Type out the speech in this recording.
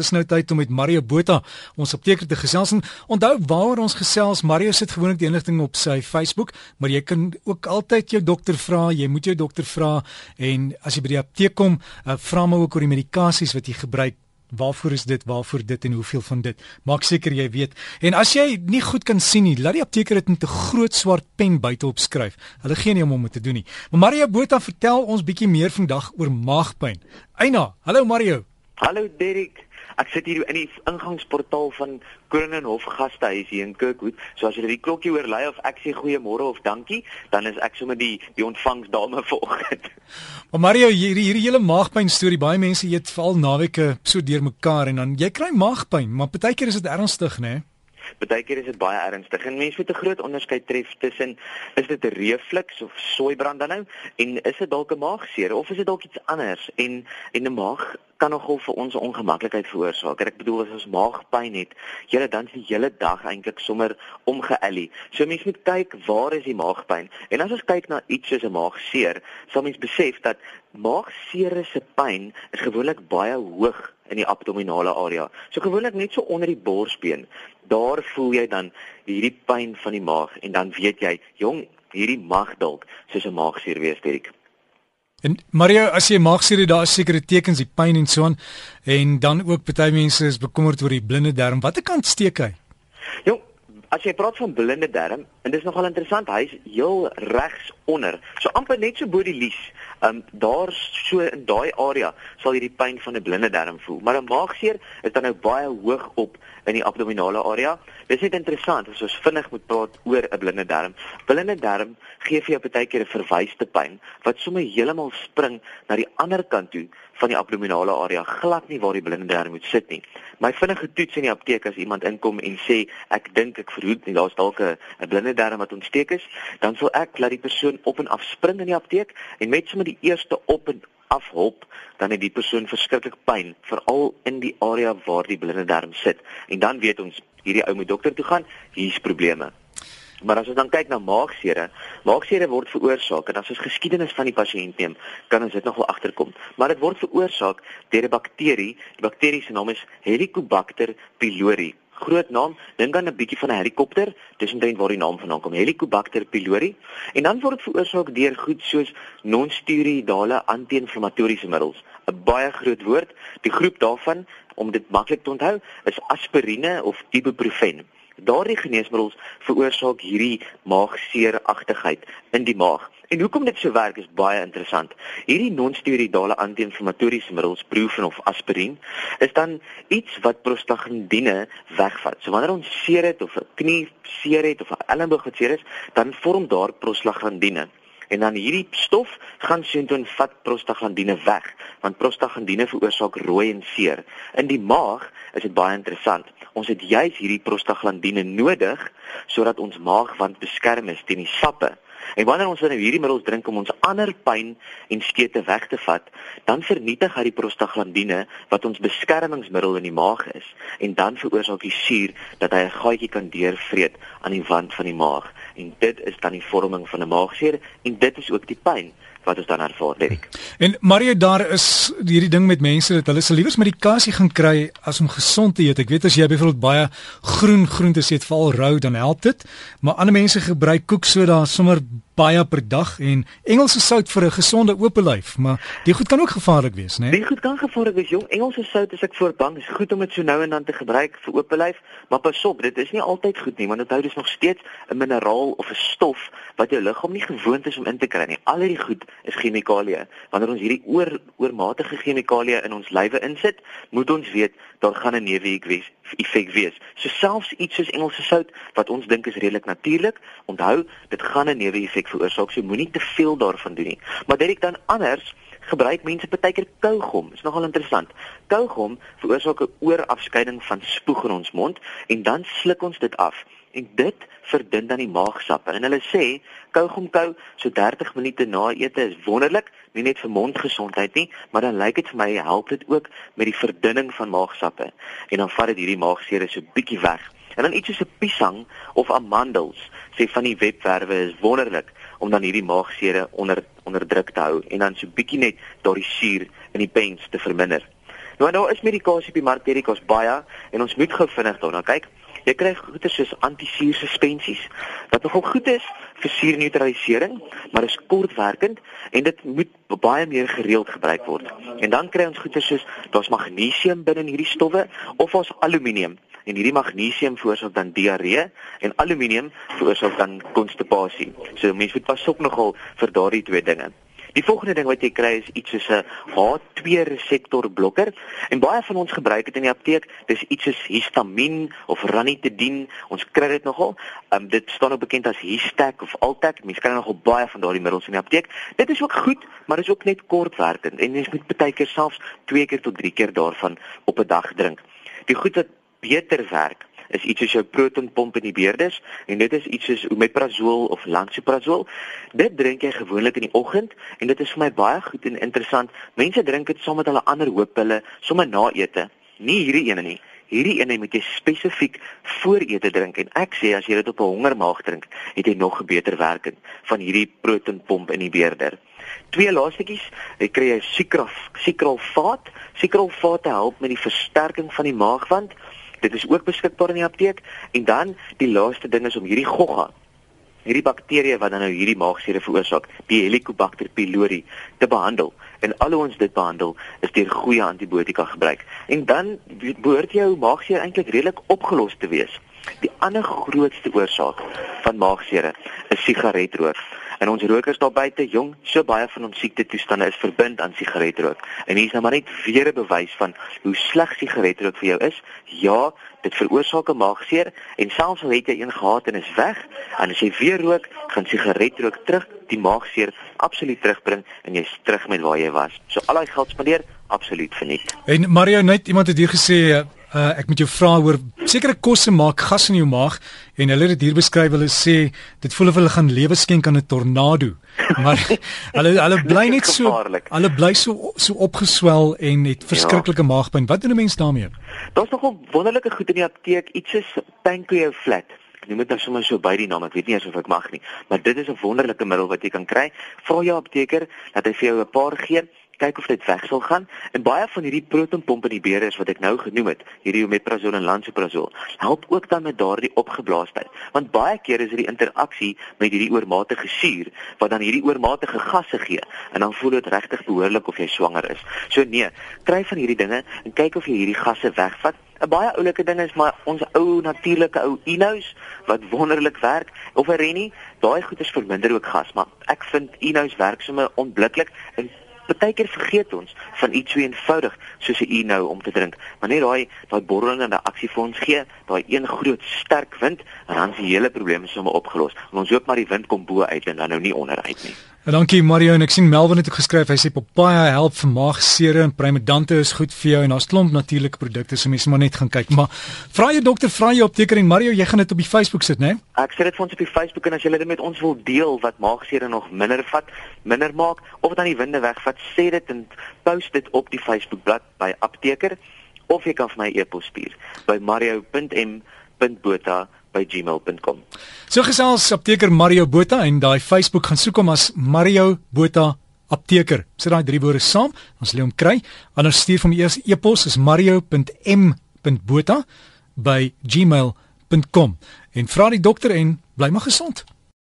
Dis nou tyd om met Mario Botha ons apteker te gesels. En onthou waaroor ons gesels. Mario sit gewoonlik die inligting op sy Facebook, maar jy kan ook altyd jou dokter vra. Jy moet jou dokter vra en as jy by die apteek kom, uh, vra maar ook oor die medikasies wat jy gebruik. Waarvoor is dit? Waarvoor dit en hoeveel van dit? Maak seker jy weet. En as jy nie goed kan sien nie, laat die apteker dit met 'n groot swart pen buite opskryf. Hulle gee nie om om dit te doen nie. Maar Mario Botha vertel ons bietjie meer vandag oor maagpyn. Eina, hallo Mario. Hallo Derek. Ek sit hier in die ingangsportaal van Koninginhof Gastehuis hier in Kirkwood. So as jy die klokkie oorlei of ek sê goeiemôre of dankie, dan is ek sommer die die ontvangsdame vanoggend. Maar Mario, hierdie hierdie hele maagpyn storie, baie mense eet veral naweke so deurmekaar en dan jy kry maagpyn, maar partykeer is dit ernstig, né? Nee? Partykeer is dit baie ernstig. En mense moet 'n groot onderskeid tref tussen is dit 'n reflux of soeibrand dan nou en is dit dalk 'n maagseer of is dit dalk iets anders en en 'n maag kan nogal vir ons ongemaklikheid veroorsaak. Ek bedoel as ons maagpyn het, jy dan die hele dag eintlik sommer omgeëlie. So mense moet kyk waar is die maagpyn? En as ons kyk na iets soos 'n maagseer, sal mens besef dat maagseer se pyn is gewoonlik baie hoog in die abdominale area. So gewoonlik net so onder die borsbeen. Daar voel jy dan hierdie pyn van die maag en dan weet jy, jong, hierdie mag dalk soos 'n maagsuur wees, Dirk. En Mario, as jy maagsuur het, daar is sekere tekens, die pyn en so aan. En dan ook party mense is bekommerd oor die blinde darm. Watter kant steek hy? Jong, as jy praat van blinde darm, en dis nogal interessant, hy's heel regs onder. So amper net so bo die lies. Ehm um, daar so in daai area sal jy die pyn van 'n blinde darm voel. Maar 'n maagseer is dan nou baie hoog op in die abdominale area. Dis net interessant as ons vinnig moet praat oor 'n blinde darm. Blinde darm gee vir jou baie keer 'n verwyste pyn wat sommer heeltemal spring na die ander kant toe van die abdominale area, glad nie waar die blinde darm moet sit nie. My vinnige toets in die apteek as iemand inkom en sê ek dink ek verhoed nie daar's dalk 'n blinde darm wat ontsteek is, dan sal ek laat die persoon op en af spring in die apteek en met sommer die eerste op en af hop, dan het die persoon verskriklik pyn, veral in die area waar die blinde darm sit. En dan weet ons, hierdie ou moet dokter toe gaan, hier's probleme. Maar as ons dan kyk na maagsere, maagsere word veroorsaak en as ons geskiedenis van die pasiënt neem, kan ons dit nogal agterkom. Maar dit word veroorsaak deur 'n bakterie. Die bakterie se naam is Helicobacter pylori groot naam, dink aan 'n bietjie van 'n helikopter, dis omtrent waar die naam vandaan kom, Helicobacter pylori. En dan word dit veroorsaak deur goed soos non-steroidale anti-inflammatoriese middels. 'n Baie groot woord. Die groep daarvan, om dit maklik te onthou, is aspirine of ibuprofen. Daardie geneesmiddels veroorsaak hierdie maagseeragtigheid in die maag. En hoekom dit so werk is baie interessant. Hierdie non-steroidale anti-inflammatoriese middels, Brufen of aspirien, is dan iets wat prostaglandine wegvat. So wanneer ons seer het of 'n knie seer het of 'n elleboog wat seer is, dan vorm daar prostaglandine. En dan hierdie stof gaan soontoe vat prostaglandine weg, want prostaglandine veroorsaak rooi en seer. In die maag is dit baie interessant. Ons het juis hierdie prostaglandine nodig sodat ons maagwand beskerm is teen die sappe En wanneer ons dan nou hierdie middels drink om ons ander pyn en skete weg te vat, dan vernietig hy die prostaglandine wat ons beskermingsmiddel in die maag is en dan veroorsaak die suur dat hy 'n gaatjie kan deurvreet aan die wand van die maag en dit is dan die vorming van 'n maagseer en dit is ook die pyn wat ons dan ervaar Derek. En Mario daar is hierdie ding met mense dat hulle se liewers medikasie gaan kry as om gesond te eet. Ek weet as jy byvoorbeeld baie groen groente eet, veral rou dan help dit, maar ander mense gebruik koeksoda sommer baie per dag en Engelse sout vir 'n gesonde oop lyf, maar die goed kan ook gevaarlik wees, né? Nee? Die goed kan gevaarlik wees, jong. Engelse sout is ek voor bang, is goed om dit so nou en dan te gebruik vir oop lyf, maar pas op, dit is nie altyd goed nie, want dit hou dus nog steeds 'n mineraal of 'n stof wat jou liggaam nie gewoond is om in te kry nie. Al hierdie goed is chemikalieë. Wanneer ons hierdie oor oormatige chemikalieë in ons lywe insit, moet ons weet daar gaan 'n neeweffek wees. So selfs iets soos Engelse sout wat ons dink is redelik natuurlik, onthou, dit gaan 'n neeweffek veroorsaak. So moenie te veel daarvan doen nie. Maar dit ek dan anders gebruik mense baie keer kougom. Is nogal interessant. Kougom veroorsaak 'n oorafskeiding van spoeg in ons mond en dan sluk ons dit af en dit verdun dan die maagsappe. En hulle sê kougom kou so 30 minute na ete is wonderlik, nie net vir mondgesondheid nie, maar dan lyk dit vir my help dit ook met die verdunning van maagsappe. En dan vat dit hierdie maagseer so bietjie weg. En dan iets soos 'n piesang of amandels, sê van die webwerwe is wonderlik om dan hierdie maagseer onder onder druk te hou en dan so bietjie net daardie suur in die pens te verminder. Nou daar is medikasie op die mark, hierdie kos baie en ons moet gou vinnig daarna kyk. Jy kry goeie soos antisuur suspensies wat nogal goed is vir suurneutralisering, maar is kortwerkend en dit moet baie meer gereeld gebruik word. En dan kry ons goeie soos daar's magnesium binne in hierdie stowwe of ons aluminium en hierdie magnesium veroorsaak dan diarree en aluminium veroorsaak dan konstipasie. So mense moet pas op nogal vir daardie twee dinge. Die volgende ding wat jy kry is iets soos 'n H2 reseptor blokker en baie van ons gebruik dit in die apteek. Dis iets soos histamien of ranitidine. Ons kry dit nogal. Um, dit staan ook bekend as Histac of Altac. Mense kry nogal baie van daardie middels in die apteek. Dit is ook goed, maar is ook net kortwerkend en mens moet baie keer selfs 2 keer tot 3 keer daarvan op 'n dag drink. Die goed wat beter werk is iets soos jou protonpomp in die beerders en dit is iets soos omeprazol of lansoprazol. Dit drink jy gewoonlik in die oggend en dit is vir my baie goed en interessant. Mense drink dit saam met hulle ander hooppille sommer na ete. Nie hierdie ene nie. Hierdie ene moet jy spesifiek voor ete drink en ek sê as jy dit op 'n hongermaag drink, het jy nog 'n beter werking van hierdie protonpomp in die beerder. Twee laastiekies, jy kry jy sikraf, sikralfaat. Sikralfaat help met die versterking van die maagwand. Dit is ook beskikbaar in die apteek en dan die laaste ding is om hierdie gogga hierdie bakterie wat dan nou hierdie maagsere veroorsaak, die Helicobacter pylori te behandel. En al ons dit behandel is deur goeie antibiotika gebruik. En dan behoort jou maagsere eintlik redelik opgelos te wees. Die ander grootste oorsaak van maagsere is sigaretrook. En ons rokers daar buite, jong, so baie van ons siekte toestande is verbind aan sigaretrook. En hier is nou maar net weer 'n bewys van hoe sleg sigaretrook vir jou is. Ja, dit veroorsaak 'n maagseer en selfs al het jy een gehad en is weg, en as jy weer rook, gaan sigaretrook terug die maagseer absoluut terugbring en jy's terug met waar jy was. So al daai geld spandeer absoluut verniet. En Mario net iemand het hier gesê Uh, ek moet jou vra oor sekere kosse maak gas in jou maag en hulle het dit hier beskryf hulle sê dit voel of hulle gaan lewe skenk aan 'n tornado. Maar hulle hulle bly net so hulle bly so so opgeswel en het verskriklike ja. maagpyn. Wat doen 'n mens daarmee? Daar's nogal wonderlike goed in die apteek. Iets is Pancreas flat. Ek noem dit nou sommer so by die naam ek weet nie of ek mag nie. Maar dit is 'n wonderlike middel wat jy kan kry. Vra jou apteker dat hy vir jou 'n paar gee kyk of dit weg sal gaan en baie van hierdie protonpompe in die beere is wat ek nou genoem het, hierdie omeprazol en lansoprazol, help ook dan met daardie opgeblaasheid. Want baie keer is dit die interaksie met hierdie oormatige suur wat dan hierdie oormatige gasse gee en dan voel dit regtig behoorlik of jy swanger is. So nee, kry van hierdie dinge en kyk of jy hierdie gasse wegvat. 'n Baie oulike ding is maar ons ou natuurlike ou Inos wat wonderlik werk of 'n Rennie, daai goed is verminder ook gas, maar ek vind Inos werk sommer onbliklik en Partykeer vergeet ons van iets so eenvoudig soos 'n e-nou om te drink. Maar net daai daai borrelende aksie vir ons gee, daai een groot sterk wind, en dan is die hele probleem sommer opgelos. En ons hoop maar die wind kom bo uit en dan nou nie onder uit nie. En dankie Mario en ek sien Melvin het ook geskryf hy sê papaja help vir maagsere en primedante is goed vir jou en daar's klomp natuurlike produkte so mense maar net gaan kyk maar vra jou dokter vra jou apteker en Mario jy gaan dit op die Facebook sit né? Nee? Ek sit dit vir ons op die Facebook en as jy dit met ons wil deel wat maagsere nog minder vat, minder maak of dan die winde wegvat, sê dit en post dit op die Facebook bladsy by apteker of jy kan vir my e-pos stuur by mario.m.botha by gmail.com. So gesels apteker Mario Botha en daai Facebook gaan soek hom as Mario Botha apteker. Sit daai drie woorde saam, ons lê hom kry. Anders stuur my eers e-pos is mario.m.botha by gmail.com en vra die dokter en bly maar gesond.